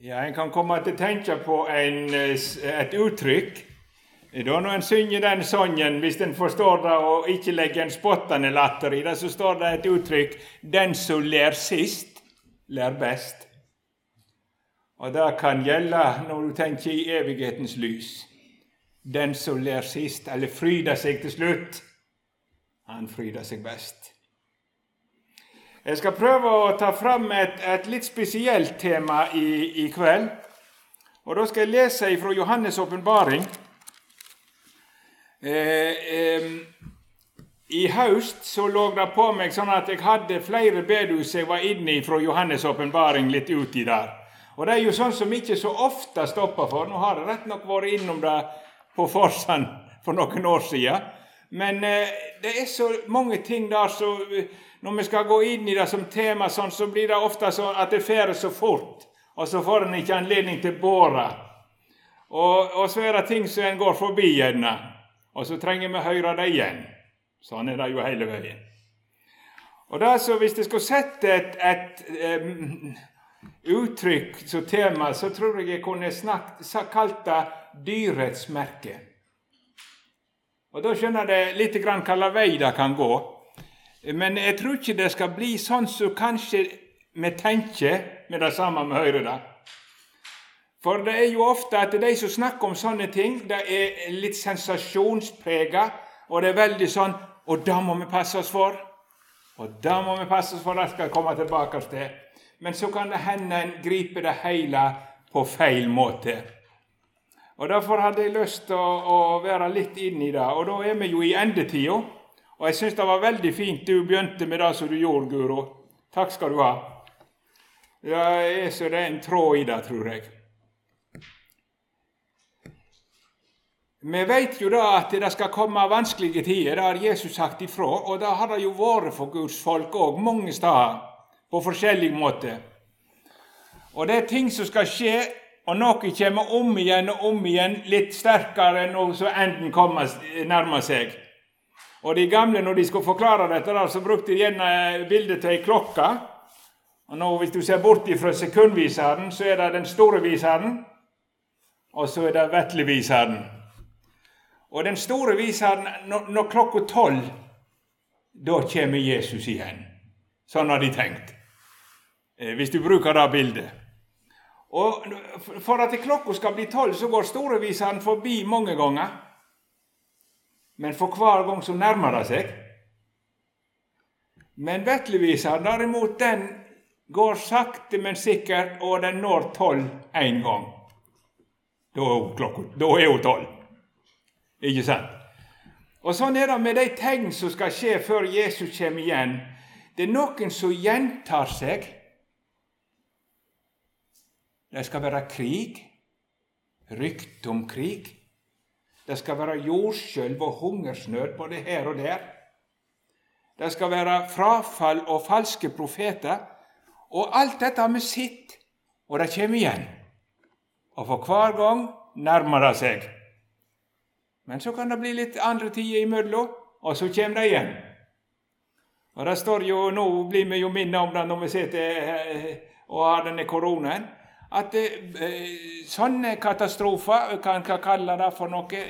Ja, En kan komme til å tenke på en, eh, et uttrykk. Da når en synger den sangen, hvis en forstår det og ikke legger en spottende latter i det, så står det et uttrykk 'Den som ler sist, ler best'. Og det kan gjelde når du tenker i evighetens lys. Den som ler sist, eller fryder seg til slutt, han fryder seg best. Jeg skal prøve å ta fram et, et litt spesielt tema i, i, kveld. Og Da skal jeg lese fra Johannes' åpenbaring. Eh, eh, I høst så lå det på meg sånn at jeg hadde flere bedehus jeg var inne i fra Johannes' åpenbaring litt uti der. Og det er jo sånn som ikke så ofte stopper for. Nå har jeg rett nok vært innom det på Forsand for noen år siden. Men eh, det er så mange ting der så når vi skal gå inn i det som tema, sånn, så blir det ofte sånn at det fer så fort, og så får en ikke anledning til å bore. Og, og, så er det ting som en går forbi gjerne, og så trenger vi å høre det igjen. Sånn er det jo hele veien. Og det så Hvis jeg skulle sett et, et um, uttrykk som tema, så tror jeg jeg kunne snakket, kalt det dyrets merke. Og Da skjønner jeg litt grann hvilken vei det kan gå. Men jeg tror ikke det skal bli sånn som kanskje vi tenker med det samme vi hører det. For det er jo ofte at de som snakker om sånne ting, det er litt sensasjonsprega, og det er veldig sånn Og det må vi passe oss for. Og det må vi passe oss for, det skal komme tilbake til. Men så kan det hende en griper det hele på feil måte. Og Derfor hadde jeg lyst til å, å være litt inne i det. Og da er vi jo i endetida. Og jeg syns det var veldig fint du begynte med det som du gjorde, Guro. Takk skal du ha. Det er så det er en tråd i det, tror jeg. Vi vet jo da at det skal komme vanskelige tider, det har Jesus sagt ifra. Og det har det jo vært for Guds folk òg, mange steder, på forskjellig måte. Og det er ting som skal skje, og noe kommer om igjen og om igjen, litt sterkere når så enden kommer, nærmer seg. Og De gamle, når de skulle forklare dette, der, så brukte de gjerne bildet til ei klokke. Og nå, Hvis du ser bort fra sekundviseren, så er det den store viseren, og så er det vesleviseren. Og den store viseren, når, når klokka tolv, da kommer Jesus igjen. Sånn har de tenkt, eh, hvis du bruker det bildet. Og For at klokka skal bli tolv, så går storeviseren forbi mange ganger. Men for hver gang så nærmer det seg. Men Vetlevisa derimot, den går sakte, men sikkert, og den når tolv én gang. Da er hun tolv. Ikke sant? Og Sånn er det med de tegn som skal skje før Jesus kommer igjen. Det er noen som gjentar seg. Det skal være krig, rykte om krig. Det skal være jordskjelv og hungersnød både her og der. Det skal være frafall og falske profeter. Og alt dette har vi sett, og det kommer igjen. Og for hver gang nærmer det seg. Men så kan det bli litt andre tider imellom, og så kommer det igjen. Og det står jo, Nå blir vi jo minnet om det når vi sitter eh, og har denne koronaen at eh, sånne katastrofer, kan ikke kalle det for noe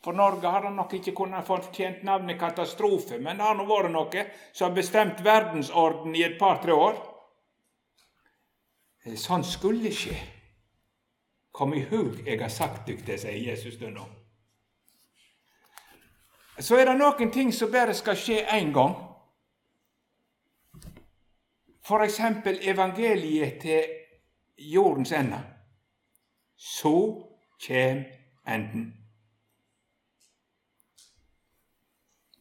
For Norge har det nok ikke kunnet fortjent navnet katastrofe, men det har nå vært noe som har bestemt verdensorden i et par-tre år. Eh, sånn skulle skje. Kom i hug jeg har sagt dykk sier Jesus nå. Så er det noen ting som bare skal skje én gang. F.eks. evangeliet til jordens ende. Så kjem enden.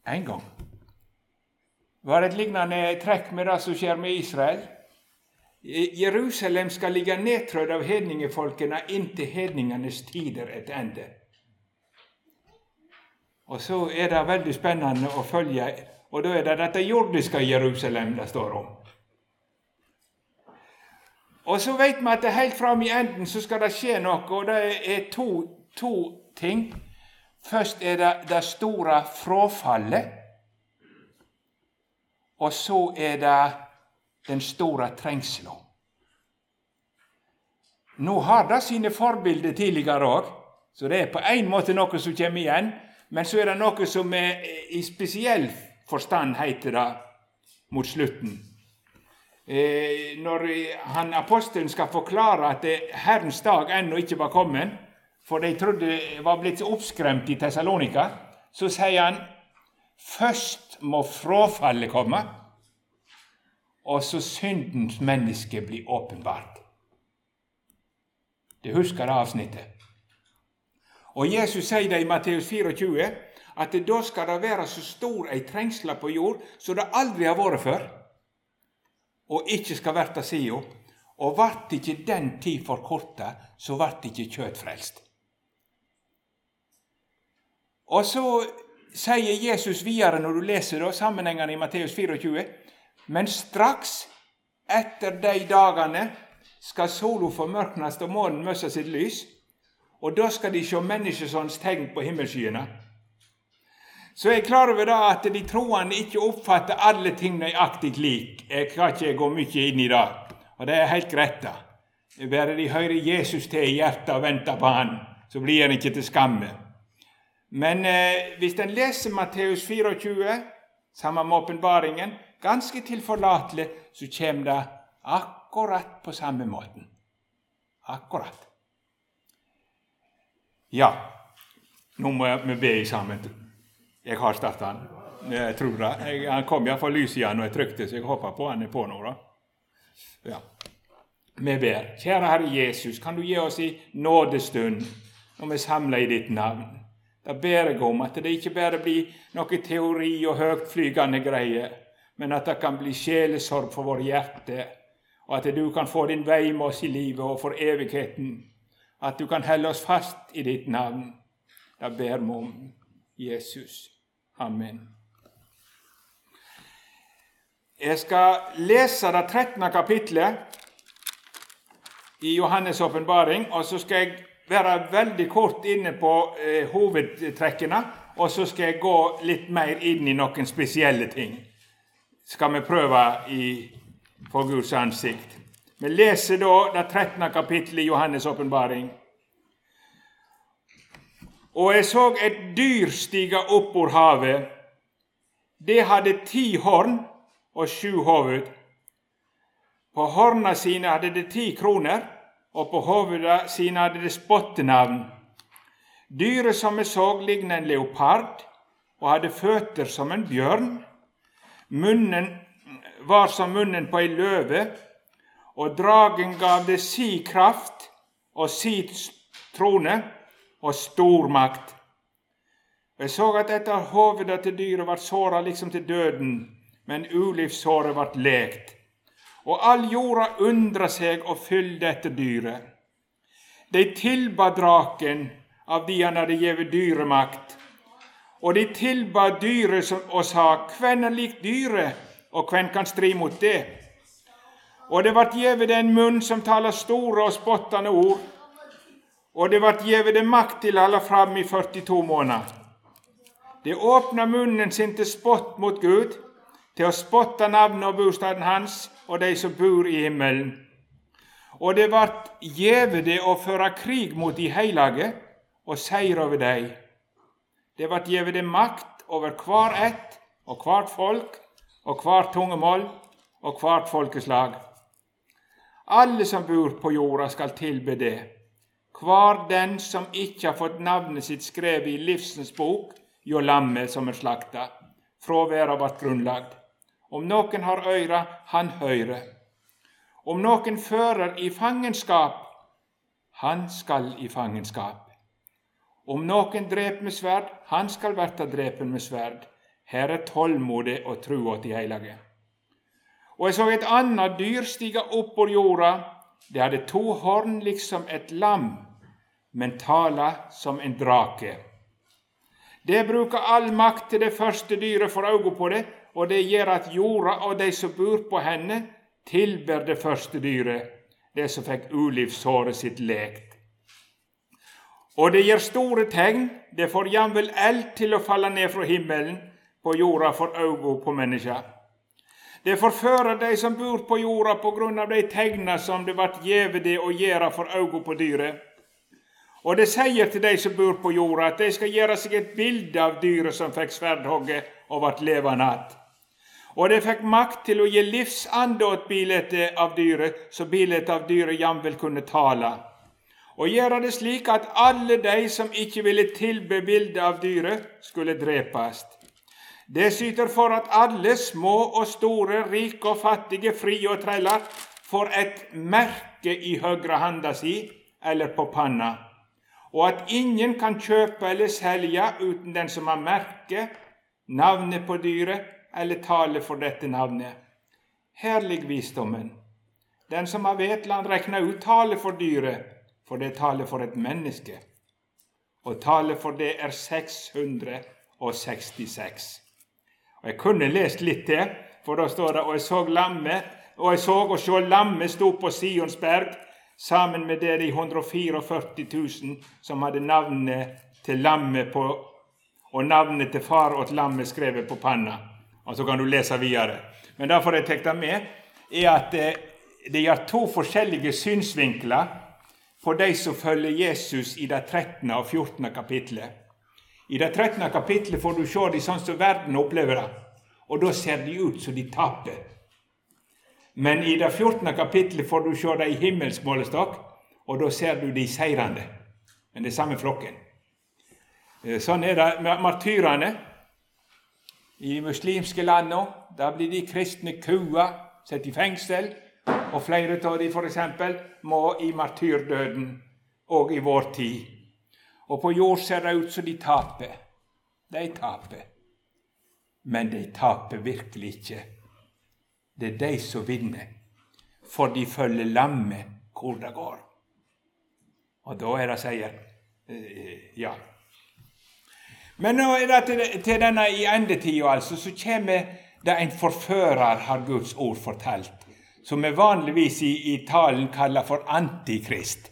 En gang var det et lignende trekk med det som skjer med Israel. Jerusalem skal ligge nedtrødd av hedningefolkene inntil hedningenes tider et ende. Og så er det veldig spennende å følge, og da er det dette jordiske Jerusalem det står om. Og så vet vi at helt fram i enden så skal det skje noe, og det er to, to ting. Først er det det store frafallet. Og så er det den store trengselen. Nå har det sine forbilder tidligere òg, så det er på en måte noe som kommer igjen. Men så er det noe som er i spesiell forstand, heter det, mot slutten. Eh, når han apostelen skal forklare at Herrens dag ennå ikke var kommet, for de trodde de var blitt oppskremt i Tessalonika, så sier han først må frafallet komme, og så syndens menneske blir åpenbart. Du husker det avsnittet? Og Jesus sier det i Matteus 24 at da skal det være så stor ei trengsel på jord som det aldri har vært før, og ikke skal verta sida. Og vart ikke den tid forkorta, så vart ikke kjøt frelst. Og så sier Jesus videre, når du leser sammenhengene i Matteus 24, men straks etter de dagene skal sola formørknes og månen miste sitt lys, og da skal de sjå menneskesånds tegn på himmelskyene. Så jeg er klar over da at de troende ikke oppfatter alle ting nøyaktig lik. Jeg kan ikke gå mye inn i det, og det er helt greit. da. Bare de hører Jesus til i hjertet og venter på Han, så blir han ikke til skamme. Men eh, hvis en leser Matteus 24, sammen med åpenbaringen, ganske tilforlatelig, så kommer det akkurat på samme måten. Akkurat. Ja, nå må vi be sammen. Jeg har starta den. Jeg tror det. Jeg, han kom iallfall lys i den når jeg trykte, så jeg håper på han er på nå. da. Ja. Vi ber. Kjære Herre Jesus, kan du gi oss i nådestund når vi samler i ditt navn? Da ber jeg om at det ikke bare blir noe teori og høytflygende greier, men at det kan bli sjelesorg for våre hjerte, og at du kan få din vei med oss i livet og for evigheten. At du kan holde oss fast i ditt navn. Da ber vi om Jesus. Amen. Jeg skal lese det 13. kapitlet i Johannes' åpenbaring, og så skal jeg være veldig kort inne på eh, hovedtrekkene, og så skal jeg gå litt mer inn i noen spesielle ting. Skal vi prøve i, for Guds ansikt. Vi leser da det 13. kapittelet i Johannes' åpenbaring. Og jeg så et dyr stige opp ur havet. Det hadde ti horn og sju hoved. På horna sine hadde det ti kroner, og på hovuda sine hadde det spottenavn. Dyret som jeg så, lignet en leopard og hadde føtter som en bjørn. Munnen var som munnen på ei løve, og dragen gav det si kraft og si trone og stor makt. Jeg så at et av hovedet til dyret ble såra liksom til døden, men ulivssåret ble lekt. Og all jorda undra seg og fylgde etter dyret. De tilba draken av de han hadde gitt dyremakt. Og de tilba dyret og sa, hvem er lik dyret, og hvem kan stri mot det? Og det ble gitt en munn som taler store og spottende ord, og det vart gjeve det makt til å holde fram i 42 måneder. Det åpna munnen sin til spott mot Gud, til å spotte navnet og bostaden hans og de som bor i himmelen. Og det vart gjeve det å føre krig mot de heilage og seier over dei. Det vart gjeve det makt over hver ett og hvert folk og hvert tungemål og hvert folkeslag. Alle som bor på jorda, skal tilbe det hver den som ikke har fått navnet sitt skrevet i livsens bok hjå lammet som er slakta, fra verda vart grunnlagd. Om noen har øyra, han høyre. Om noen fører i fangenskap, han skal i fangenskap. Om noen drep med sverd, han skal verta drepen med sverd. Her er tålmodig og trua til heilage. Og jeg så et annet dyr stige opp på jorda. Det hadde to horn liksom et lam men tala som en drake. Det bruker all makt til det første dyret får øye på det, og det gjør at jorda og de som bor på henne, tilber det første dyret, det som fikk ulivssåret sitt lekt. Og det gjør store tegn, det får jamvel eld til å falle ned fra himmelen på jorda for øye på mennesker. Det forfører de som bor på jorda på grunn av de tegna som det vart gjeve det å gjøre for auga på dyret. Og det sier til de som bor på jorda, at de skal gjøre seg et bilde av dyret som fikk sverdhogget og vart levende att. Og de fikk makt til å gi livsande åt bildet av dyret, så bildet av dyret jamvel kunne tale. Og gjøre det slik at alle de som ikke ville tilbe bildet av dyret, skulle drepes. Det syter for at alle, små og store, rike og fattige, frie og treller, får et merke i høyre handa si eller på panna, og at ingen kan kjøpe eller selge uten den som har merket, navnet på dyret eller tale for dette navnet. Her ligger visdommen. Den som har vet, la han rekne ut tale for dyret, for det taler for et menneske. Og tale for det er 666. Og Jeg kunne lest litt til, for da står det Og jeg så lammet, og jeg så og sjå lammet sto på Sions berg, sammen med det de 144 000 som hadde navnet til lammet på, og navnet til far og lammet skrevet på panna. Og så kan du lese videre. Men derfor jeg det med, er at eh, det gjør to forskjellige synsvinkler på de som følger Jesus i det 13. og 14. kapitlet. I det 13. kapitlet får du se de sånn som verden opplever det. Og da ser de ut som de taper. Men i det 14. kapittelet får du se det i himmelsk målestokk, og da ser du de seirende. Men det er samme flokken. Eh, sånn er det med martyrene i de muslimske landene. Da blir de kristne kua, satt i fengsel, og flere av dem f.eks. må i martyrdøden òg i vår tid. Og på jord ser det ut som de taper. De taper. Men de taper virkelig ikke. Det er de som vinner, for de følger lammet hvor det går. Og da er det seier. Eh, ja. Men nå er det til, til denne i endetida, altså, så kommer det en forfører, har Guds ord fortalt, som vi vanligvis i, i talen kaller for Antikrist.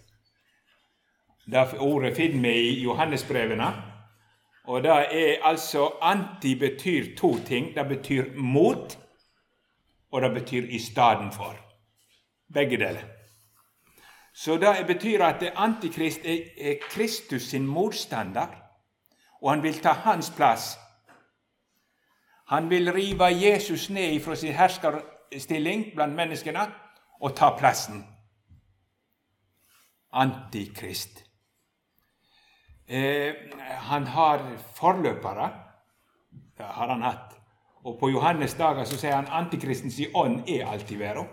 Det ordet finner vi i Johannesbrevene. Og det er altså Anti betyr to ting. Det betyr mot, og det betyr i stedet for. Begge deler. Så det betyr at Antikrist er Kristus sin motstander, og han vil ta hans plass. Han vil rive Jesus ned fra sin herskerstilling blant menneskene og ta plassen. Antikrist. Eh, han har forløpere. Det har han hatt. Og på Johannes dager så sier han antikristens ånd er alltid verda.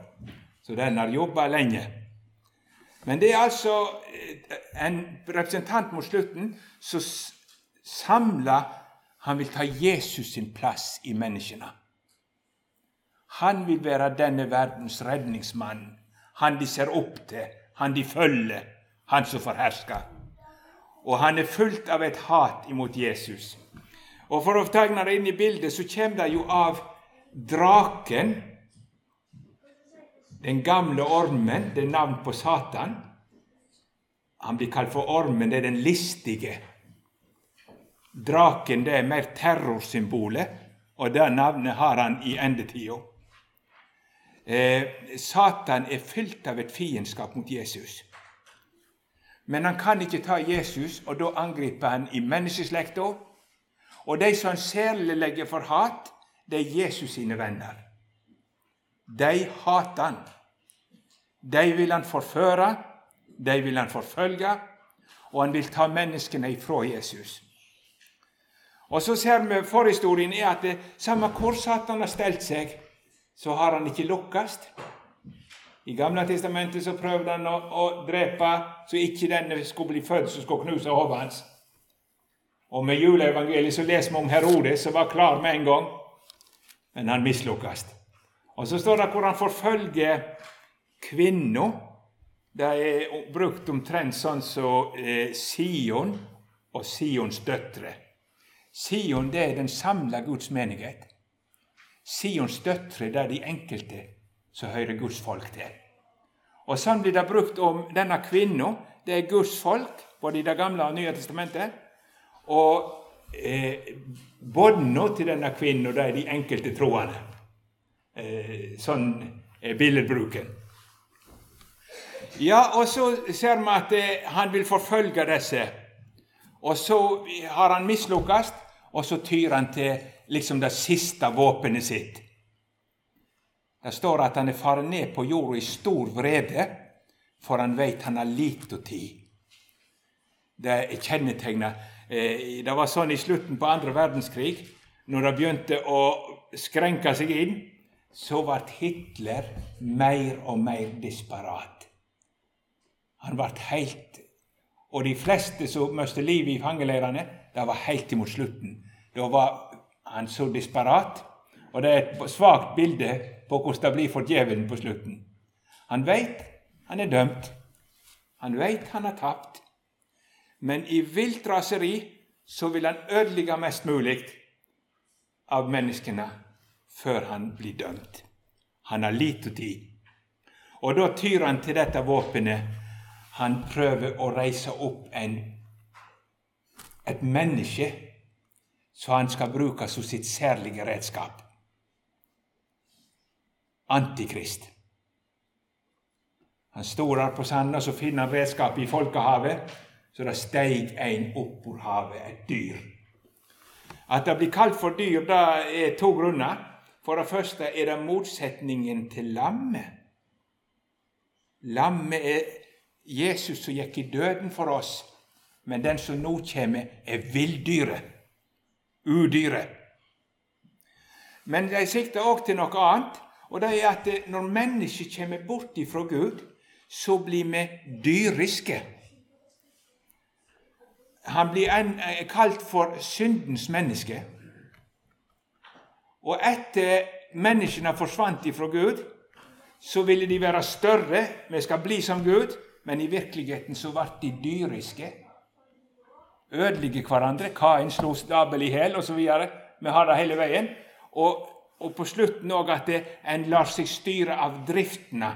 Så den har jobba lenge. Men det er altså eh, en representant mot slutten som samler Han vil ta Jesus sin plass i menneskene. Han vil være denne verdens redningsmann. Han de ser opp til, han de følger, han som forhersker. og han er fullt av et hat imot Jesus. Og For å tegne det inn i bildet, så kommer det jo av draken, den gamle ormen, det er navn på Satan. Han blir kalt for ormen, det er den listige. Draken det er mer terrorsymbolet, og det navnet har han i endetida. Eh, Satan er fylt av et fiendskap mot Jesus. Men han kan ikke ta Jesus, og da angriper han i menneskeslekta. Og de som særlig legger for hat, det er Jesus sine venner. De hater han. De vil han forføre, de vil han forfølge, og han vil ta menneskene ifra Jesus. Og så ser vi Forhistorien er at det, samme hvor Satan har stelt seg, så har han ikke lukkes. I Gamle testamentet så prøvde han å, å drepe så ikke denne skulle bli født som skulle knuse hodet hans. Og med juleevangeliet så leser vi om Herodes, som var klar med en gang. Men han mislukkes. Og så står det hvor han forfølger kvinna. Det er brukt omtrent sånn som eh, Sion og Sions døtre. Sion det er den samla Guds menighet. Sions døtre det er de enkelte som hører Guds folk til. Og Sånn blir det brukt om denne kvinna. Det er Guds folk, både i Det gamle og Nye testamentet. Og eh, nå til denne kvinna, det er de enkelte troende. Eh, sånn er billedbruken. Ja, og så ser vi at eh, han vil forfølge disse. Og så har han mislukkes, og så tyr han til liksom det siste våpenet sitt. Det står at han er faren ned på jorda i stor vrede, for han veit han har lita tid. Det er kjennetegna eh, Det var sånn i slutten på andre verdenskrig, når det begynte å skrenke seg inn, så ble Hitler mer og mer disparat. Han ble helt Og de fleste som mistet livet i fangeleirene, det var helt imot slutten. Da var han så disparat. Og det er et svakt bilde på hvordan det blir for djevelen på slutten. Han veit han er dømt. Han veit han har tapt. Men i vilt raseri så vil han ødelegge mest mulig av menneskene før han blir dømt. Han har lite tid. Og da tyr han til dette våpenet. Han prøver å reise opp en, et menneske som han skal bruke som sitt særlige redskap. Antikrist. Han står der på sanda, så finner han redskapet i folkehavet. Så det steig ein opp ur havet, et dyr. At det blir kalt for dyr, det er to grunner. For det første er det motsetningen til lammet. Lammet er Jesus som gikk i døden for oss, men den som nå kommer, er villdyret. Udyret. Men de sikter òg til noe annet, og det er at når mennesket kommer bort ifra Gud, så blir vi dyriske. Han blir en, kalt for syndens menneske. Og etter menneskene forsvant ifra Gud, så ville de være større. Vi skal bli som Gud. Men i virkeligheten så ble de dyriske. Ødelegge hverandre. Kain slo Abel i hjel, osv. Vi har det hele veien. Og, og på slutten òg at det, en lar seg styre av driftene.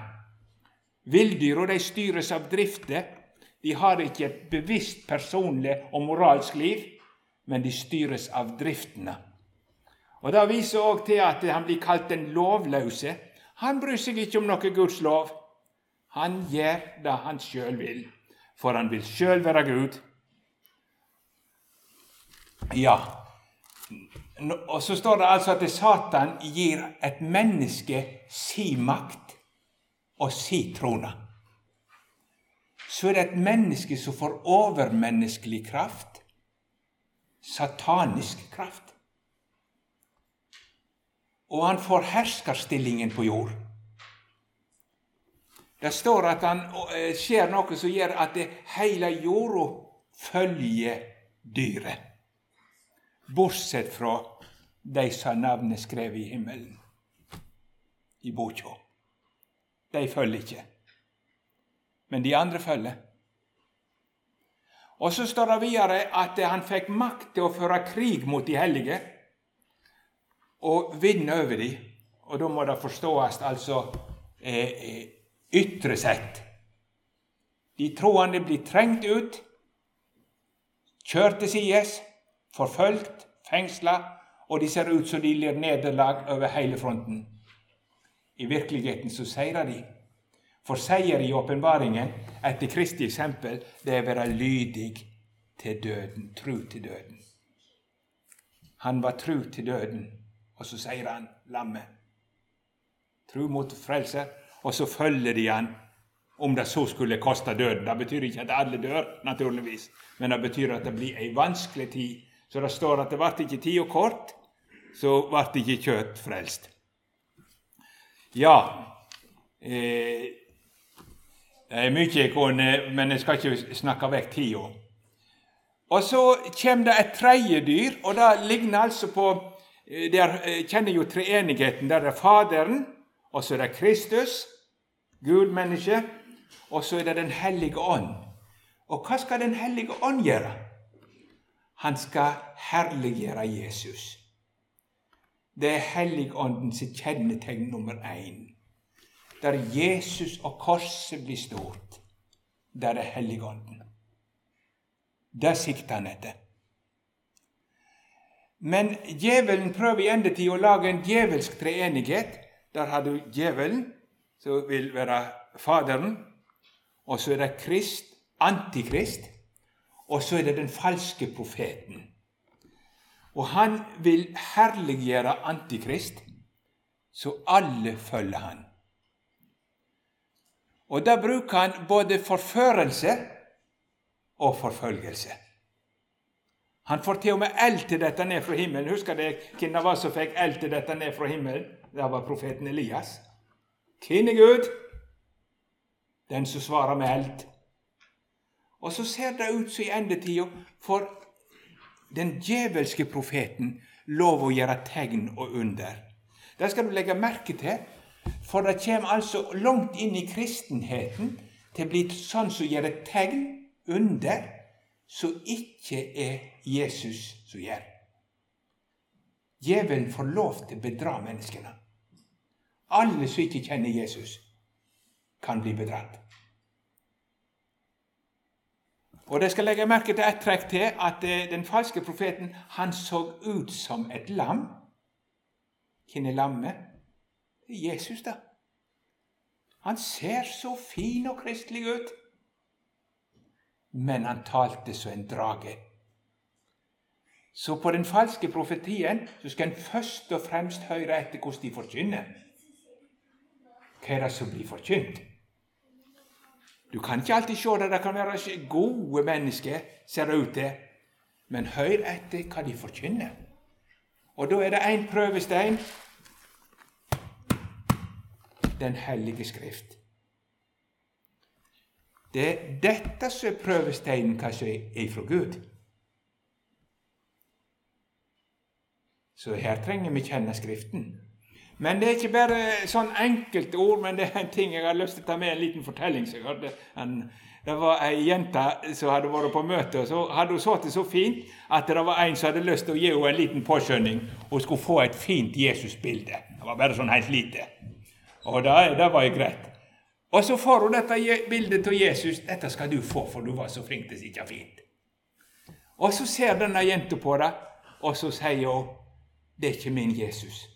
Villdyra styres av drifter. De har ikke et bevisst personlig og moralsk liv, men de styres av driftene. Og Det viser òg til at han blir kalt den lovløse. Han bryr seg ikke om noe Guds lov. Han gjør det han sjøl vil, for han vil sjøl være Gud. Ja, og så står det altså at Satan gir et menneske si makt og si trone. Så er det et menneske som får overmenneskelig kraft, satanisk kraft og han får herskerstillingen på jord. Det står at han eh, skjer noe som gjør at det hele jorda følger dyret. Bortsett fra de som har navnet skrevet i himmelen, i boka. De følger ikke. Men de andre følger. Og så står det videre at han fikk makt til å føre krig mot de hellige og vinne over dem. Og da må det forstås altså eh, eh, ytre sett. De troende blir trengt ut, kjørt til sides, forfølgt, fengsla, og de ser ut som de lir nederlag over hele fronten. I virkeligheten så seirer de. For seier i åpenbaringen, etter Kristi eksempel, det er å være lydig til døden, tru til døden. Han var tru til døden og så sier han lammet. Tru mot frelse. Og så følger de han om det så skulle koste døden. Det betyr ikke at alle dør, naturligvis, men det betyr at det blir ei vanskelig tid. Så det står at det ble ikke tid og kort, så ble ikke kjøtt frelst. Ja eh, Det er mye jeg kunne, men jeg skal ikke snakke vekk tida. Og så kommer det et tredje dyr, og det ligner altså på Eh, der eh, kjenner jo treenigheten. Der er Faderen, og så er det Kristus, Gud, menneske, og så er det Den hellige ånd. Og hva skal Den hellige ånd gjøre? Han skal herliggjøre Jesus. Det er Helligåndens kjennetegn nummer én. Der Jesus og korset blir stort, der er Helligånden. Det sikter han etter. Men djevelen prøver i endetid å lage en djevelsk treenighet Der har du djevelen, som vil være Faderen. Og så er det Krist, Antikrist. Og så er det den falske profeten. Og han vil herliggjøre Antikrist, så alle følger han. Og da bruker han både forførelse og forfølgelse. Han får til og med eld til dette ned fra himmelen. Husker dere hvem det var som fikk eld til dette ned fra himmelen? Det var profeten Elias. Hvem Gud? Den som svarer med eld. Og så ser det ut som i endetida får den djevelske profeten lov å gjøre tegn og under. Det skal du legge merke til, for det kommer altså langt inn i kristenheten til å bli sånn som gjør et tegn under som ikke er Jesus som gjør. Djevelen får lov til å bedra menneskene. Alle som ikke kjenner Jesus, kan bli bedratt. Og det skal legge merke til ett trekk til, at eh, den falske profeten han så ut som et lam. Hvem er lammet? Jesus, da. Han ser så fin og kristelig ut men han talte som en drage. Så på den falske profetien så skal en først og fremst høre etter hvordan de forkynner. Hva er det som blir forkynt? Du kan ikke alltid se det. Det kan være gode mennesker, ser det ut til. Men hør etter hva de forkynner. Og da er det én prøvestein. Den hellige Skrift. Det er dette som er prøvesteinen kanskje er fra Gud. Så her trenger vi kjenne Skriften. Men det er ikke bare sånn enkelte ord, men det er en ting jeg har lyst til å ta med en liten fortelling. Jeg hadde en, det var ei jente som hadde vært på møte, og så hadde hun sittet så fint at det var en som hadde lyst til å gi henne en liten påskjønning. Hun skulle få et fint Jesusbilde. Det var bare sånn helt lite. Og det, det var jo greit. Og så får hun dette bildet av Jesus. 'Dette skal du få, for du var så flink til å sitte fint.' Og så ser denne jenta på det, og så sier hun 'Det er ikke min Jesus'.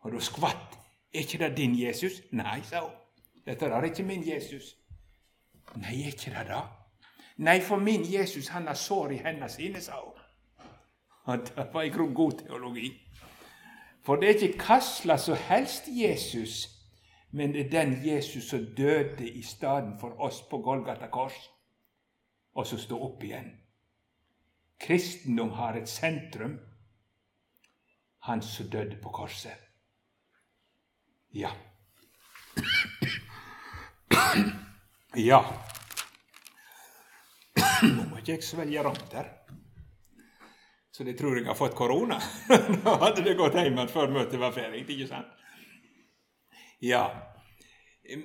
Og da skvatt. 'Er ikke det din Jesus?' 'Nei', sa hun. 'Dette er ikke min Jesus'. 'Nei, er ikke det da?' 'Nei, for min Jesus, han har sår i hendene sine', sa hun. Og det var i grunnen god teologi. For det er ikke hva som helst Jesus men det er den Jesus som døde i stedet for oss på Golgata kors, og som står opp igjen. Kristendom har et sentrum. Han som døde på korset. Ja. Ja. Nå må ikke jeg svelge rundt her. Så de tror jeg har fått korona. da hadde det gått hjem før møtet var ferdig. ikke sant? Ja.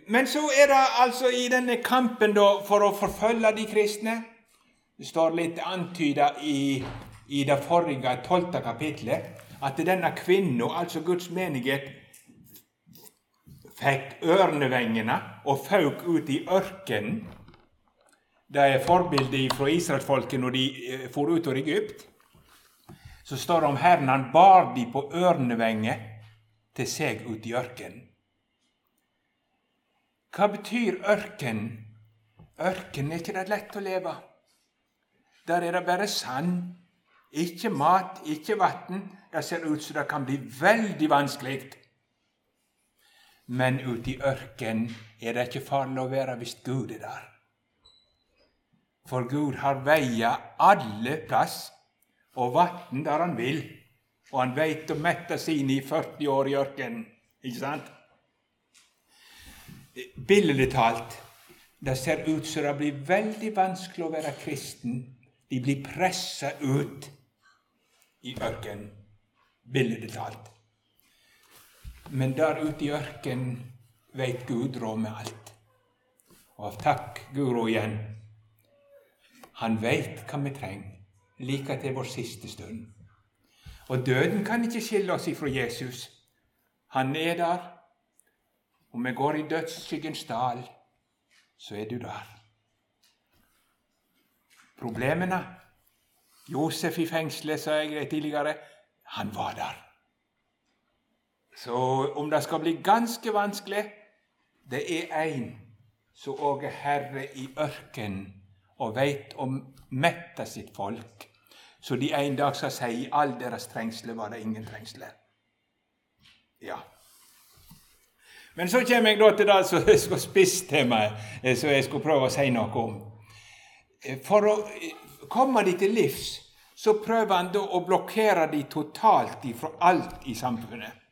Men så er det altså i denne kampen da, for å forfølge de kristne Det står litt antyda i, i det forrige, tolvte kapitlet, at denne kvinna, altså Guds menighet, fikk ørnevengene og fauk ut i ørkenen. Det er forbildet fra israelsfolket når de eh, for ut av Egypt. Så står det om Herren han bar de på ørnevenger til seg ut i ørkenen. Hva betyr ørken? Ørken er ikke det lett å leve. Der er det bare sand. Ikke mat, ikke vann. Det ser ut som det kan bli veldig vanskelig. Men ute i ørken er det ikke farlig å være hvis Gud er der. For Gud har veier alle plass og vann der han vil. Og han veit å mette sine i 40 år i ørkenen. Ikke sant? billedlig talt det ser ut som det blir veldig vanskelig å være kristen. De blir pressa ut i ørkenen, billedlig talt. Men der ute i ørkenen veit Gud råd med alt. Og takk, Guro, igjen. Han veit hva vi trenger, like til vår siste stund. Og døden kan ikke skille oss ifra Jesus. Han er der, om vi går i dødsskyggens dal, så er du der. Problemene Josef i fengselet, sa jeg tidligere, han var der. Så om det skal bli ganske vanskelig Det er én som òg er herre i ørkenen og veit å mette sitt folk, så de en dag skal si i all deres trengsler var det ingen trengsler. Ja. Men så kommer jeg da til det som jeg til meg, som jeg skulle prøve å si noe om. For å komme de til livs, så prøver han da å blokkere de totalt ifra alt i samfunnet.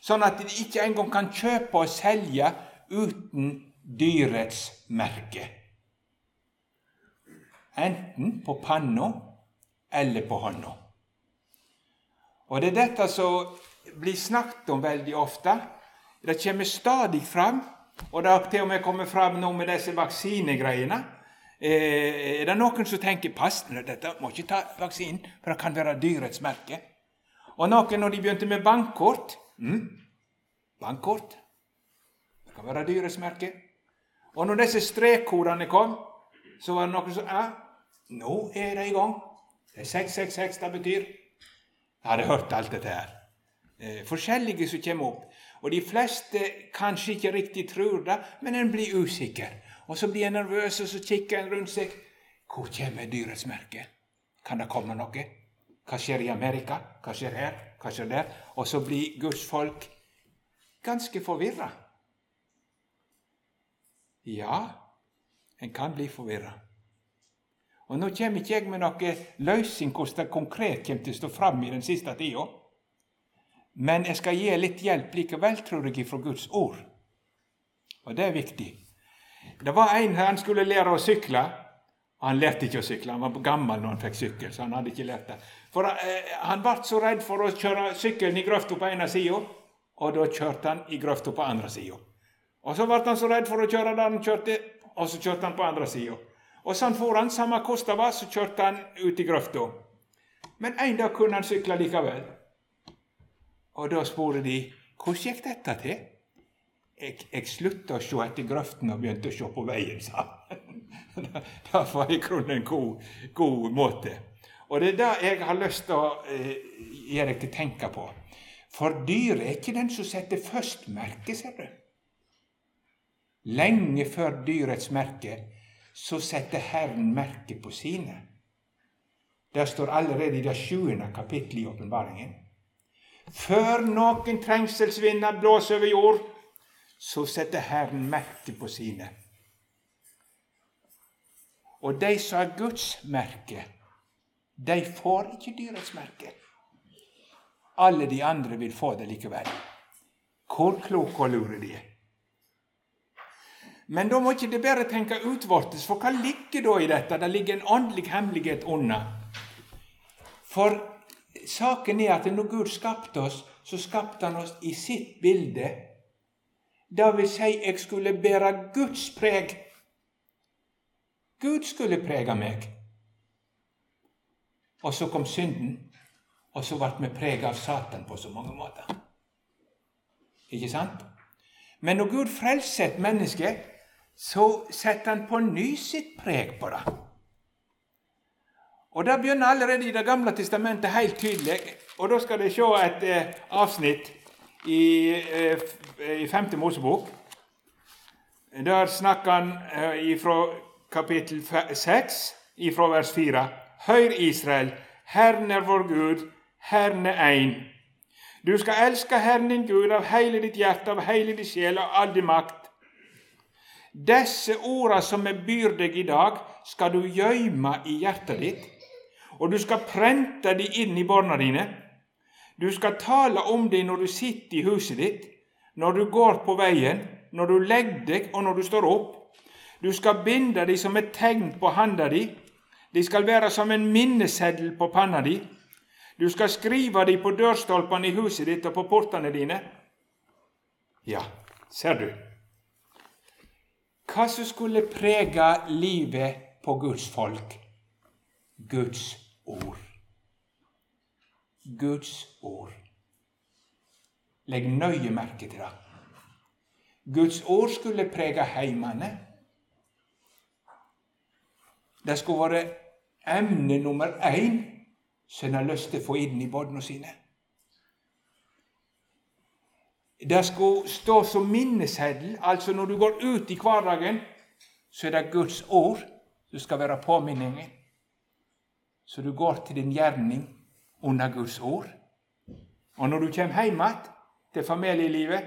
Sånn at de ikke engang kan kjøpe og selge uten dyrets merke. Enten på panna eller på hånda. Og det er dette som blir snakket om veldig ofte det kommer stadig fram, og det har til og med kommet fram nå med disse vaksinegreiene. Eh, er det noen som tenker pass, dette må ikke ta vaksinen, for det kan være dyrets merke? Og noen, når de begynte med bankkort mm, Bankkort Det kan være dyrets merke. Og når disse strekkodene kom, så var det noen som ja, nå er det i gang. Det er 666 det betyr. Jeg hadde hørt alt dette her. Eh, forskjellige som kommer opp. Og de fleste kanskje ikke riktig tror det, men en blir usikker. Og så blir en nervøs, og så kikker en rundt seg. Hvor kommer dyrets merke? Kan det komme noe? Hva skjer i Amerika? Hva skjer her? Hva skjer der? Og så blir Guds folk ganske forvirra. Ja, en kan bli forvirra. Og Nå kommer ikke jeg med noen løsning hvordan det konkret kommer til å stå fram i den siste tida. Men jeg skal gi litt hjelp likevel, tror jeg, fra Guds ord. Og det er viktig. Det var en her, han skulle lære å sykle. Han lærte ikke å sykle, han var gammel når han fikk sykkel. så Han hadde ikke lært det. For eh, Han ble så redd for å kjøre sykkelen i grøfta på ene sida, og da kjørte han i grøfta på andre sida. Og så ble han så redd for å kjøre der han kjørte, og så kjørte han på andre sida. Og sånn for han, samme hvordan det var, så kjørte han ut i grøfta. Men en dag kunne han sykle likevel. Og da spurte de hvordan gikk dette til? Jeg, jeg slutta å se etter grøften og begynte å se på veien, sa han. det var i grunnen en god, god, måte. Og det er det jeg har lyst til å eh, gjøre deg til å tenke på. For dyret er ikke den som setter først merke, ser du. Lenge før dyrets merke så setter Herren merke på sine. Det står allerede i det sjuende kapittelet i åpenbaringen. Før noen trengselsvinder blåser over jord, så setter Herren merke på sine. Og de som har Guds merke, de får ikke dyrets merke. Alle de andre vil få det likevel. Hvor kloke og lure de er. Men da må ikke det bare tenke utvortes, for hva ligger da i dette? Det ligger en åndelig hemmelighet under. For saken er at når Gud skapte oss, så skapte han oss i sitt bilde. Det vil si, jeg skulle bære Guds preg. Gud skulle prege meg. Og så kom synden, og så ble vi preget av Satan på så mange måter. Ikke sant? Men når Gud frelser et menneske, så setter han på ny sitt preg på det. Og Det begynner allerede i Det gamle testamentet helt tydelig. Og Da skal dere se et eh, avsnitt i, eh, i 5. Mosebok. Der snakker han eh, fra kapittel 6, fra vers 4. Hør, Israel, Herren er vår Gud, Herren er én. Du skal elske Herren din Gud av hele ditt hjerte, av hele din sjel og all din makt. Disse orda som jeg byr deg i dag, skal du gjøyme i hjertet ditt og du skal prente de inn i barna dine. Du skal tale om dem når du sitter i huset ditt, når du går på veien, når du legger deg og når du står opp. Du skal binde dem som et tegn på handa di. De skal være som en minneseddel på panna di. Du skal skrive dem på dørstolpene i huset ditt og på portene dine. Ja, ser du. Hva som skulle prege livet på Guds folk? Guds ord. Guds ord. Legg nøye merke til det. Guds ord skulle prege heimene. Det skulle være emne nummer én som en har lyst til å få inn i barna sine. Det skulle stå som minneseddel, altså når du går ut i hverdagen, så er det Guds ord som skal være påminningen. Så du går til din gjerning under Guds ord. Og når du kommer hjem igjen til familielivet,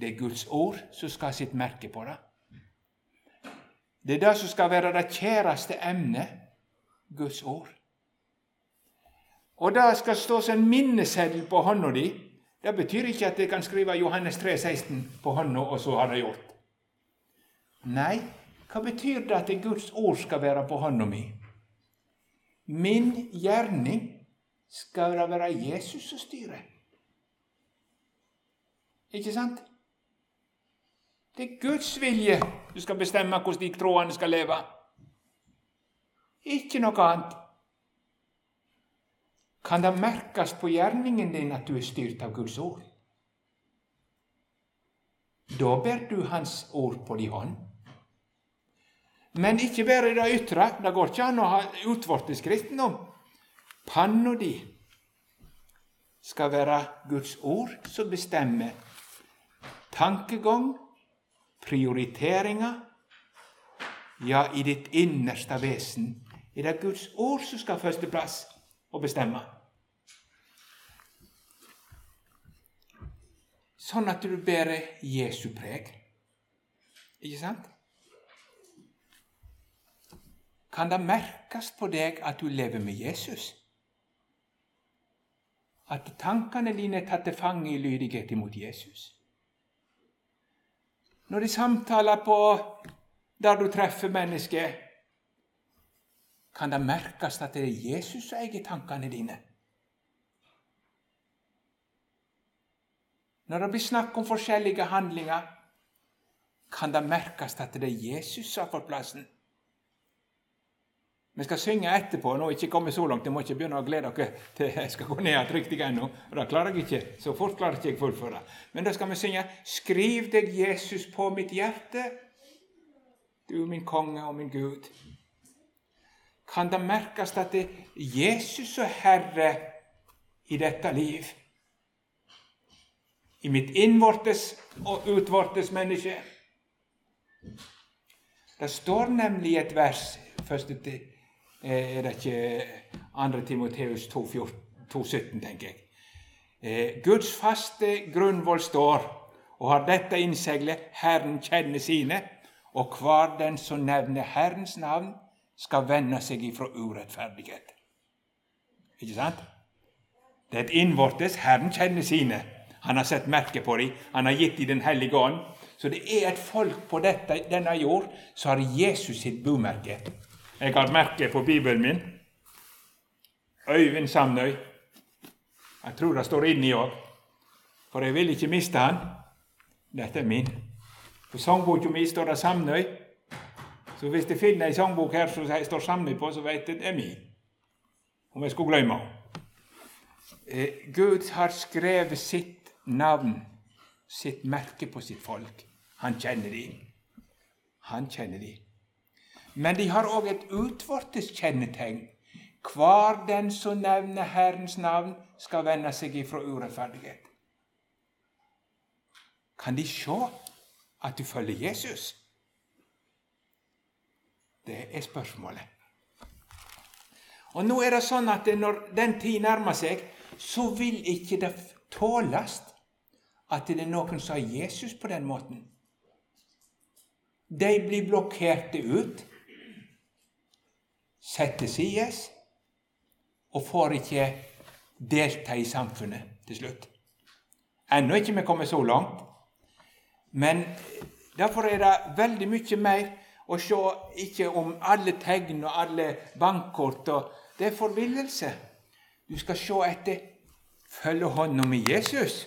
det er Guds ord som skal ha sitt merke på det. Det er det som skal være det kjæreste emnet Guds ord. Og det skal stå som en minneseddel på hånda di. Det betyr ikke at jeg kan skrive Johannes 3, 16 på hånda, og så har det gjort. Nei, hva betyr det at Guds ord skal være på hånda mi? Min gjerning skal det være Jesus som styrer. Ikke sant? Det er Guds vilje du skal bestemme hvordan de troende skal leve. Ikke noe annet. Kan det merkes på gjerningen din at du er styrt av Guds ord? Da ber du Hans ord på din hånd. Men ikke bare det ytre. Det går ikke an å ha utvortes kristendom. Panna di skal være Guds ord som bestemmer tankegang, prioriteringer. Ja, i ditt innerste vesen er det Guds ord som skal ha førsteplass og bestemme. Sånn at du bærer Jesu preg. Ikke sant? Kan det merkes på deg at du lever med Jesus? At tankene dine er tatt til fange i lydighet imot Jesus? Når de samtaler på der du treffer mennesker, kan det merkes at det er Jesus som eier tankene dine? Når det blir snakk om forskjellige handlinger, kan det merkes at det er Jesus som har fått plassen. Vi skal synge etterpå. nå ikke kommet så langt, jeg må ikke begynne å glede dere til jeg skal gå ned riktig ennå. Det klarer jeg ikke. Så fort klarer jeg ikke jeg fullføre. Men da skal vi synge 'Skriv deg, Jesus, på mitt hjerte', du min konge og min Gud. Kan det merkes at det er Jesus og Herre i dette liv? I mitt innvortes og utvortes menneske? Det står nemlig et vers første Eh, er det ikke 2. Timoteus 2,17, tenker jeg. Eh, Guds faste grunnvoll står, og har dette innseglet Herren kjenner sine, og hver den som nevner Herrens navn, skal vende seg ifra urettferdighet. Ikke sant? Det er et innvortes Herren kjenner sine. Han har sett merke på dem, han har gitt dem Den hellige ånd. Så det er et folk på dette, denne jord som har Jesus sitt bomerke. Jeg har merket på Bibelen min. Øyvind Samnøy. Jeg tror det står inni òg, for jeg vil ikke miste han. Dette er min. På sangboka mi står det Samnøy. Så hvis jeg finner ei sangbok her som står Samnøy på, så vet jeg det er min. Om jeg skulle glemme. Eh, Gud har skrevet sitt navn, sitt merke på sitt folk. Han kjenner de. Han kjenner de. Men de har òg et utvortes kjennetegn. Hver den som nevner Herrens navn, skal vende seg ifra urettferdighet. Kan de se at du følger Jesus? Det er spørsmålet. Og nå er det sånn at Når den tid nærmer seg, så vil ikke det tåles at det er noen som har Jesus på den måten. De blir blokkerte ut setter sides og får ikke delta i samfunnet til slutt. Ennå ikke vi kommet så langt, men derfor er det veldig mye mer å se ikke om alle tegn og alle bankkort. og Det er forvillelse. Du skal se etter følge hånda med Jesus.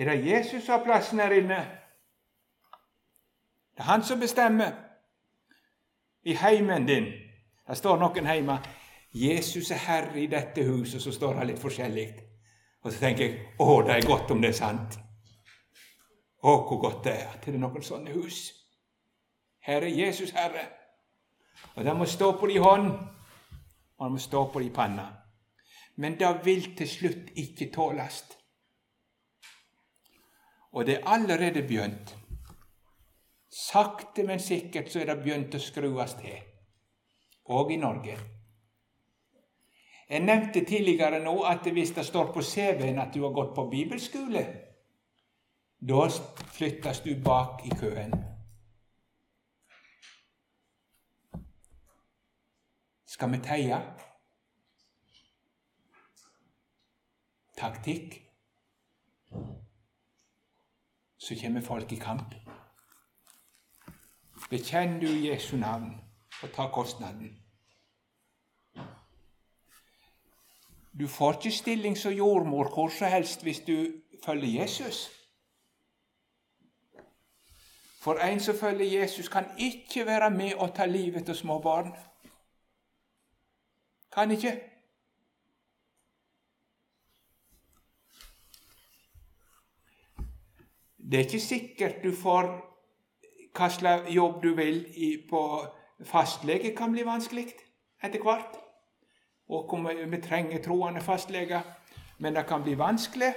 Er det Jesus som har plassen her inne? Det er han som bestemmer i heimen din. Det står noen hjemme 'Jesus er herre i dette huset', så står det litt forskjellig. Og så tenker jeg 'Å, det er godt om det er sant'. Å, hvor godt det er at det er noen sånne hus. Her er Jesus herre. Og det må stå på din hånd, og det må stå på din panna. men det vil til slutt ikke tåles. Og det er allerede begynt. Sakte, men sikkert så er det begynt å skrues til, òg i Norge. Jeg nevnte tidligere nå at hvis det står på CV-en at du har gått på bibelskole, da flyttes du bak i køen. Skal vi teie? Taktikk? Så kommer folk i kamp. Bekjenn du Jesu navn og ta kostnaden. Du får ikke stilling som jordmor hvor som helst hvis du følger Jesus. For en som følger Jesus, kan ikke være med og ta livet av små barn. Kan ikke. Det er ikke sikkert du får hva slags jobb du vil på fastlege kan bli vanskelig etter hvert. Og vi trenger troende fastleger. Men det kan bli vanskelig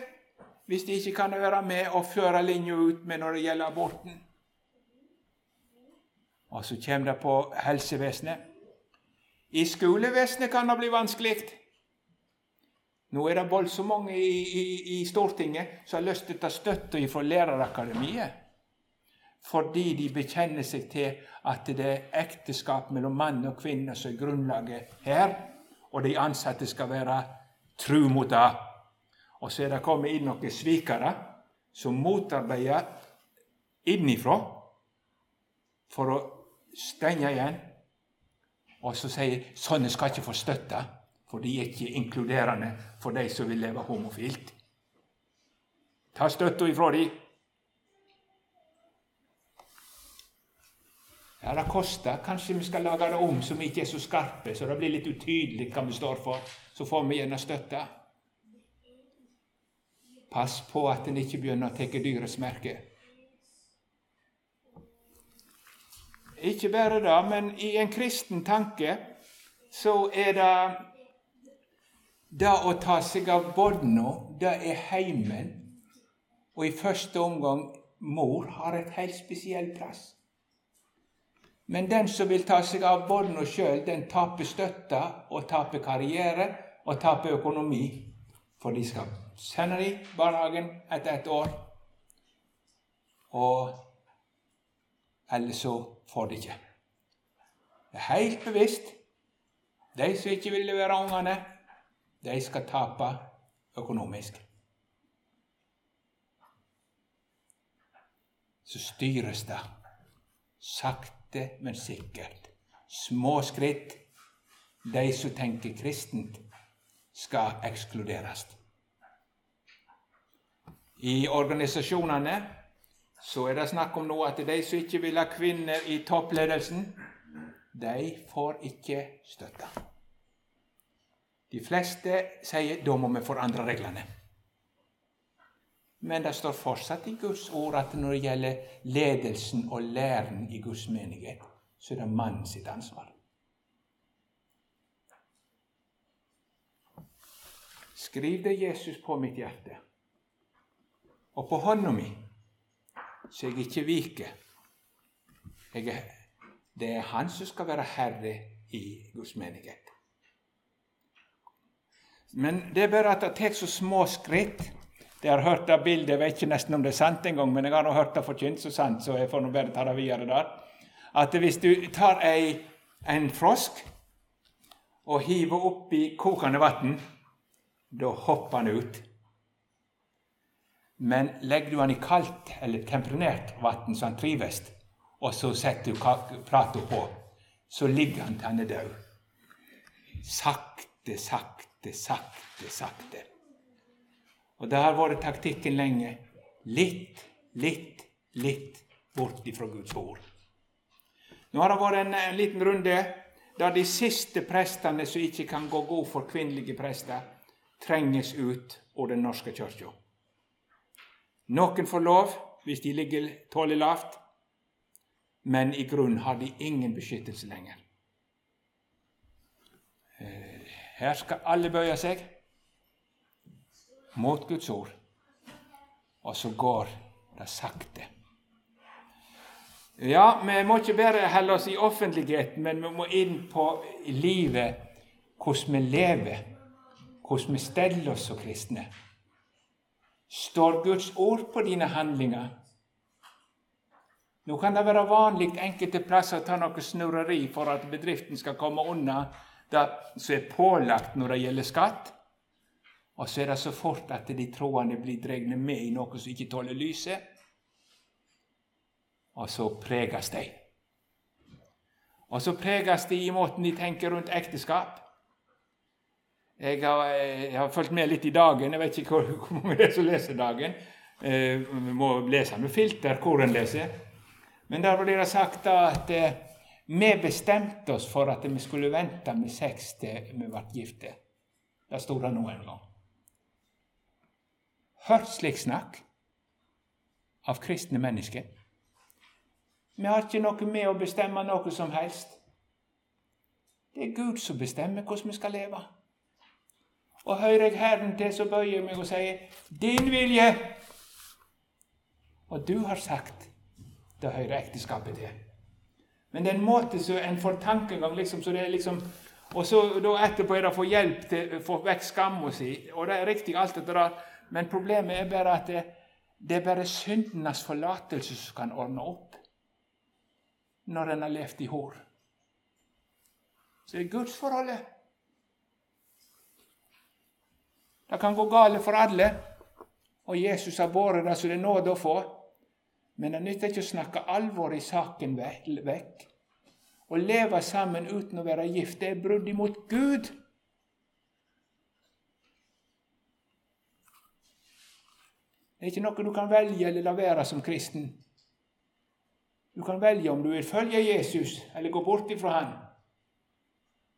hvis de ikke kan være med og føre linja ut med når det gjelder aborten. Og så kommer det på helsevesenet. I skolevesenet kan det bli vanskelig. Nå er det voldsomt mange i, i, i, Stortinget som har lyst til å ta støtte fra Lærerakademiet. Fordi de bekjenner seg til at det er ekteskap mellom mann og kvinne som er grunnlaget her, og de ansatte skal være tru mot det. Og så er det kommet inn noen svikere som motarbeider innifra for å stenge igjen. Og så sier sånne skal ikke få støtte for de er ikke inkluderende for de som vil leve homofilt. Ta støtta ifra de. Ja, det koster. Kanskje vi skal lage det om så vi ikke er så skarpe, så det blir litt utydelig hva vi står for. Så får vi gjerne støtte. Pass på at en ikke begynner å ta dyrets merke. Ikke bare det, men i en kristen tanke så er det det å ta seg av barna, det er heimen. Og i første omgang mor har et helt spesiell plass. Men den som vil ta seg av barna sjøl, den taper støtte og taper karriere og taper økonomi. For de skal sende dem i barnehagen etter et år. Og ellers så får de ikke. Det er helt bevisst. De som ikke vil levere ungene, de skal tape økonomisk. Så styres det sakte, men sikkert. Små skritt. De som tenker kristent, skal ekskluderes. I organisasjonene så er det snakk om nå at de som ikke vil ha kvinner i toppledelsen, de får ikke støtte. De fleste sier da må vi forandre reglene. Men det står fortsatt i Guds ord at når det gjelder ledelsen og læren i Guds menighet, så er det mannen sitt ansvar. Skriv det Jesus på mitt hjerte og på hånda mi, så jeg ikke viker. Jeg er, det er Han som skal være herre i Guds menighet. Men det er bare at det tar så små skritt. Jeg har hørt det bildet, jeg vet ikke nesten om det er sant engang, men jeg har hørt det forkynt så sant, så jeg får nå bare ta det videre der. At hvis du tar ei, en frosk og hiver oppi kokende vann, da hopper han ut. Men legger du han i kaldt eller temperert vann så han trives, og så setter du plata på, så ligger han til han er død. Sakte, sakte sakte, sakte. Og det har vært taktikken lenge. Litt, litt, litt bort ifra Guds ord. Nå har det vært en, en liten runde der de siste prestene som ikke kan gå god for kvinnelige prester, trenges ut av Den norske kirka. Noen får lov hvis de ligger tålelig lavt, men i grunnen har de ingen beskyttelse lenger. Eh, her skal alle bøye seg. mot Guds ord. Og så går det sakte. Ja, vi må ikke bare holde oss i offentligheten, men vi må inn på livet, hvordan vi lever, hvordan vi steller oss som kristne. Står Guds ord på dine handlinger? Nå kan det være vanlig enkelte plasser å ta noe snurreri for at bedriften skal komme unna det som er pålagt når det gjelder skatt. Og så er det så fort at de troende blir dregne med i noe som ikke tåler lyset. Og så preges de. Og så preges de i måten de tenker rundt ekteskap. Jeg har, jeg har fulgt med litt i Dagen. Jeg vet ikke hvor, hvor mange det er som leser Dagen. Eh, vi må lese med filter hvor en leser. Men der blir det sagt at eh, vi bestemte oss for at vi skulle vente med sex til vi ble gifte. Det sto det nå en gang. Hørt slik snakk av kristne mennesker. Vi har ikke noe med å bestemme noe som helst. Det er Gud som bestemmer hvordan vi skal leve. Og hører jeg Herren til, så bøyer jeg meg og sier 'Din vilje'. Og du har sagt det hører ekteskapet til. Men det er en måte så en får tankegang liksom, så det er liksom Og så da etterpå er det å få hjelp til å få vekk skamma si. Og det er riktig, alt dette der. Men problemet er bare at det, det er bare syndenes forlatelse som kan ordne opp når en har levd i hår. Så det er gudsforholdet. Det kan gå galt for alle, og Jesus har båret det så det er nåde å få. Men det nytter ikke å snakke alvoret i saken vekk. Å leve sammen uten å være gift, det er brudd imot Gud. Det er ikke noe du kan velge eller la være som kristen. Du kan velge om du vil følge Jesus eller gå bort ifra han.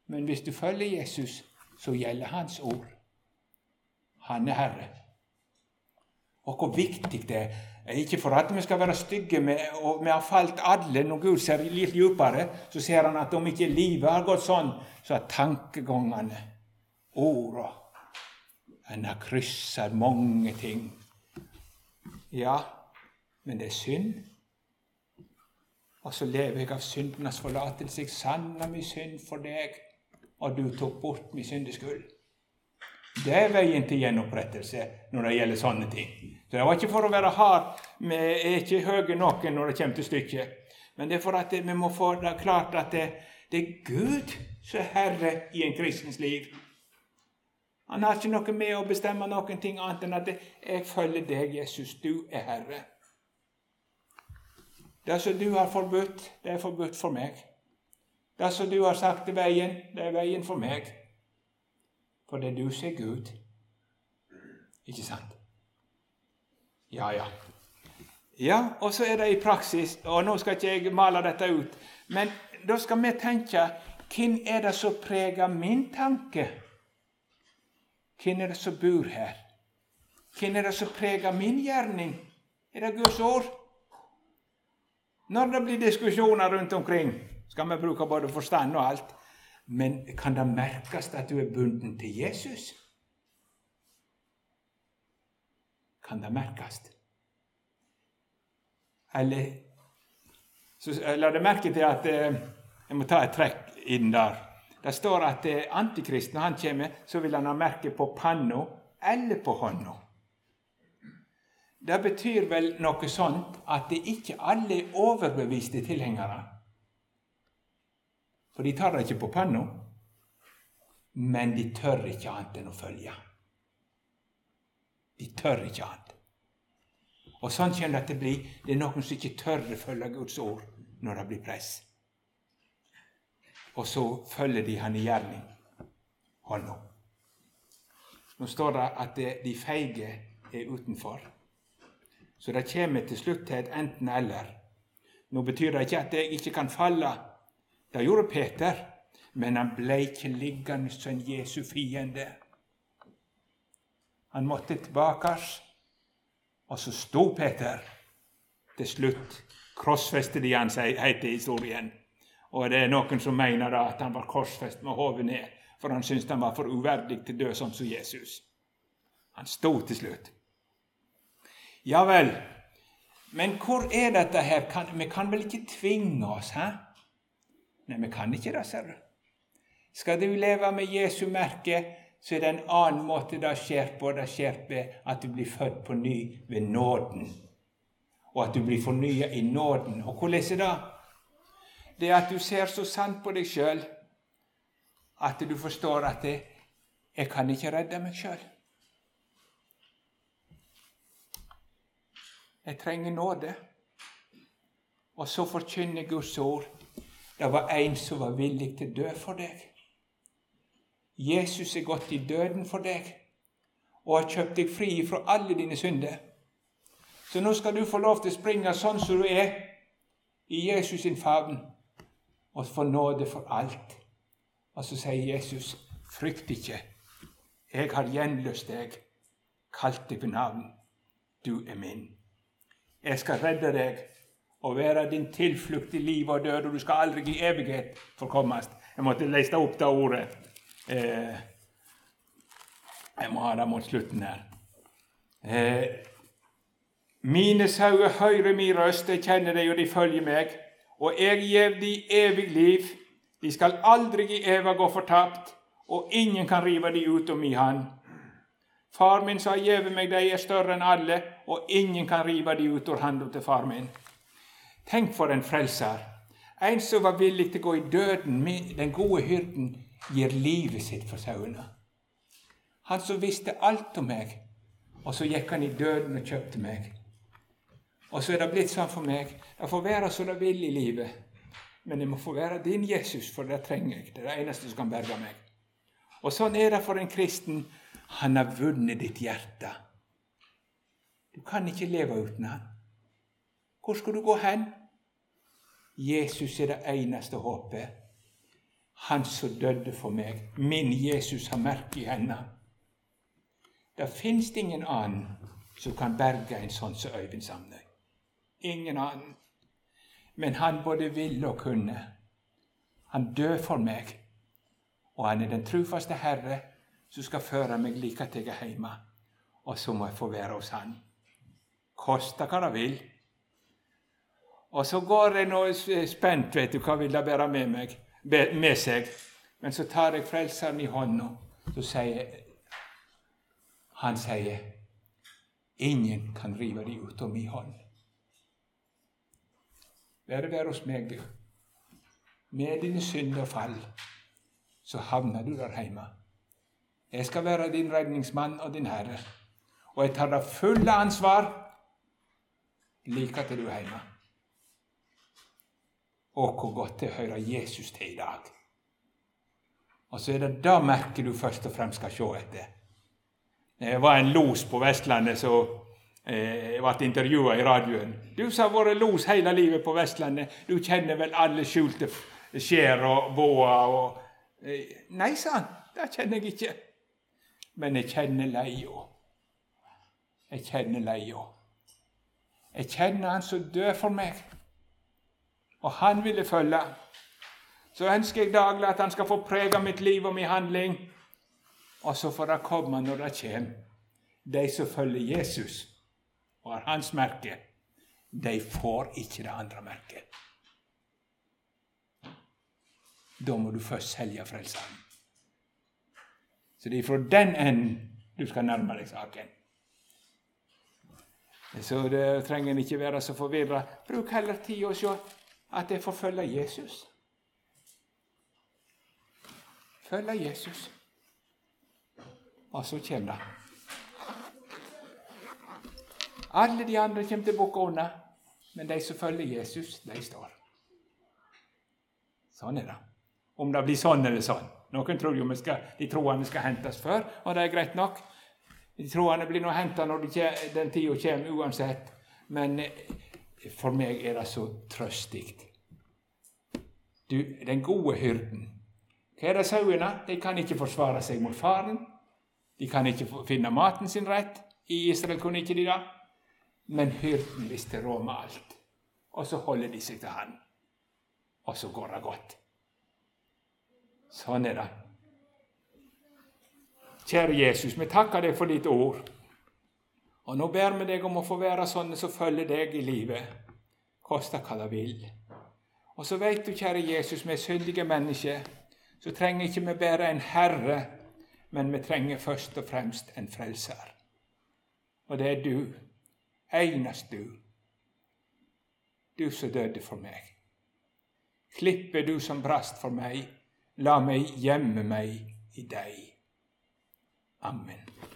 Men hvis du følger Jesus, så gjelder hans ord. Han er Herre. Og hvor viktig det er. Ikke for at vi skal være stygge, og vi har falt alle. Når Gud ser litt dypere, så ser han at om ikke livet har gått sånn, så er tankegangene, orda En har kryssa mange ting. Ja, men det er synd. Og så lever jeg av syndenes forlatelse. Jeg sanna min synd for deg, og du tok bort min syndeskyld. Det er veien til gjenopprettelse når det gjelder sånne ting. Så Det var ikke for å være hard. Vi er ikke høye nok når det kommer til stykket. Men det er for at vi må få det klart at det, det er Gud som er herre i en kristens liv. Han har ikke noe med å bestemme noen ting annet enn at 'jeg følger deg, Jesus, du er herre'. Det som du har forbudt, det er forbudt for meg. Det som du har sagt er veien, det er veien for meg. For det er du som er Gud. Ikke sant? Ja, ja. Ja, og så er det i praksis, og nå skal ikke jeg male dette ut, men da skal vi tenke hvem er det som preger min tanke? Hvem er det som bor her? Hvem er det som preger min gjerning? Er det Guds ord? Når det blir diskusjoner rundt omkring, skal vi bruke både forstand og alt. Men kan det merkes at du er bunden til Jesus? Kan det merkes? Eller så La deg merke til at eh, Jeg må ta et trekk inn der. Det står at antikrist antikristen, når han kommer, så vil han ha merke på panna eller på hånda. Det betyr vel noe sånt at det ikke alle er overbeviste tilhengere. For de tar det ikke på panna, men de tør ikke annet enn å følge. De tør ikke annet. Og sånn kjenner det at det blir. Det er noen som ikke tør å følge Guds ord når det blir press. Og så følger de han i gjerning. Hånda. Nå står det at de feige er utenfor. Så det kommer til slutt til et enten-eller. Nå betyr det ikke at jeg ikke kan falle. Det gjorde Peter, men han ble ikke liggende som Jesu fiende. Han måtte tilbake, og så sto Peter. Til slutt krossfestet de han, heter historien. Og det er noen som mener da at han var korsfest med hodet ned, for han syntes han var for uverdig til å dø som Jesus. Han sto til slutt. Ja vel, men hvor er dette her? Kan, vi kan vel ikke tvinge oss, hæ? Nei, vi kan ikke det, ser du. Skal du leve med Jesu merke, så er det en annen måte det skjer på. Det skjer ved at du blir født på ny ved nåden, og at du blir fornya i nåden. Og hvordan er det? Det er at du ser så sant på deg sjøl at du forstår at det, 'jeg kan ikke redde meg sjøl'. Jeg trenger nåde. Og så forkynner Guds ord. Det var en som var villig til å dø for deg. Jesus er gått i døden for deg og har kjøpt deg fri fra alle dine synder. Så nå skal du få lov til å springe sånn som du er, i Jesus sin favn, og få nåde for alt. Og så sier Jesus, frykt ikke, jeg har gjenløst deg, kalt deg ved navn, du er min. Jeg skal redde deg og være din tilflukt i liv og død, og du skal aldri i evighet forkommes. Jeg måtte lese opp det ordet. Eh, jeg må ha det mot slutten her. Eh, mine sauer hører min røst, jeg kjenner dem, og de følger meg. Og jeg gjev de evig liv. De skal aldri i eva gå fortapt, og ingen kan rive de ut av min hand. Far min sa gjeve meg, de er større enn alle, og ingen kan rive de ut av handa til far min. Tenk for en frelser. En som var villig til å gå i døden. Den gode hyrden gir livet sitt for sauene. Han som visste alt om meg, og så gikk han i døden og kjøpte meg. Og så er det blitt sånn for meg. Det får være som det vil i livet. Men det må få være din Jesus, for det trenger jeg. Det er det eneste som kan berge meg. Og sånn er det for en kristen han har vunnet ditt hjerte. Du kan ikke leve uten han. Hvor skal du gå hen? Jesus er det eneste håpet. Han som døde for meg. Min Jesus har merke i henne. Det fins ingen annen som kan berge en sånn som Øyvind Samnøy. Ingen annen. Men han både ville og kunne. Han døde for meg, og han er den trufaste Herre som skal føre meg like til jeg er hjemme. Og så må jeg få være hos Han. Koste hva det vil. Og så går jeg nå spent, vet du, hva vil de bære med, meg, med seg. Men så tar jeg Frelseren i hånda, så sier Han sier Ingen kan rive de ut av min hånd. Bare vær hos meg, du. Med dine synder og fall, så havner du der hjemme. Jeg skal være din redningsmann og din herre. Og jeg tar det fulle ansvar like til du er hjemme. Å, hvor godt det hører Jesus til i dag. Og så er det det merket du først og fremst skal se etter. Det var en los på Vestlandet som eh, ble intervjua i radioen. Du som har vært los hele livet på Vestlandet, du kjenner vel alle skjulte skjær og båer og eh, Nei, sa han, det kjenner jeg ikke men jeg kjenner leia. Jeg kjenner leia. Jeg kjenner Han som dør for meg, og Han ville følge. Så ønsker jeg daglig at Han skal få prege mitt liv og min handling. Og så får det komme når det kommer. De som følger Jesus og har Hans merke, de får ikke det andre merket. Da må du først selge Frelseren. Så det er fra den enden du skal nærme deg saken. Så det trenger en ikke være så forvirra. Bruk heller tid å se at jeg følge Jesus. Følge Jesus. Og så kommer det. Alle de andre kommer til å bukke unna, men de som følger Jesus, de står. Sånn er det. Om det blir sånn eller sånn. Noen tror jo skal, de troende skal hentes før, og det er greit nok. De troende blir nå henta når de, den tida kommer uansett. Men for meg er det så trøstig. Du, den gode hyrden. Hva er det sauene? De kan ikke forsvare seg mot faren. De kan ikke finne maten sin rett. I Israel kunne ikke de det. Men hyrden visste råd med alt. Og så holder de seg til han. Og så går det godt. Sånn er det. Kjære Jesus, vi takker deg for ditt ord. Og nå ber vi deg om å få være sånne som følger deg i livet, koste hva det vil. Og så veit du, kjære Jesus, vi er syndige mennesker, så trenger ikke vi bare en herre, men vi trenger først og fremst en frelser. Og det er du, enest du, du som døde for meg. Klippet du som brast for meg, la meg gjemme meg i deg. Amen.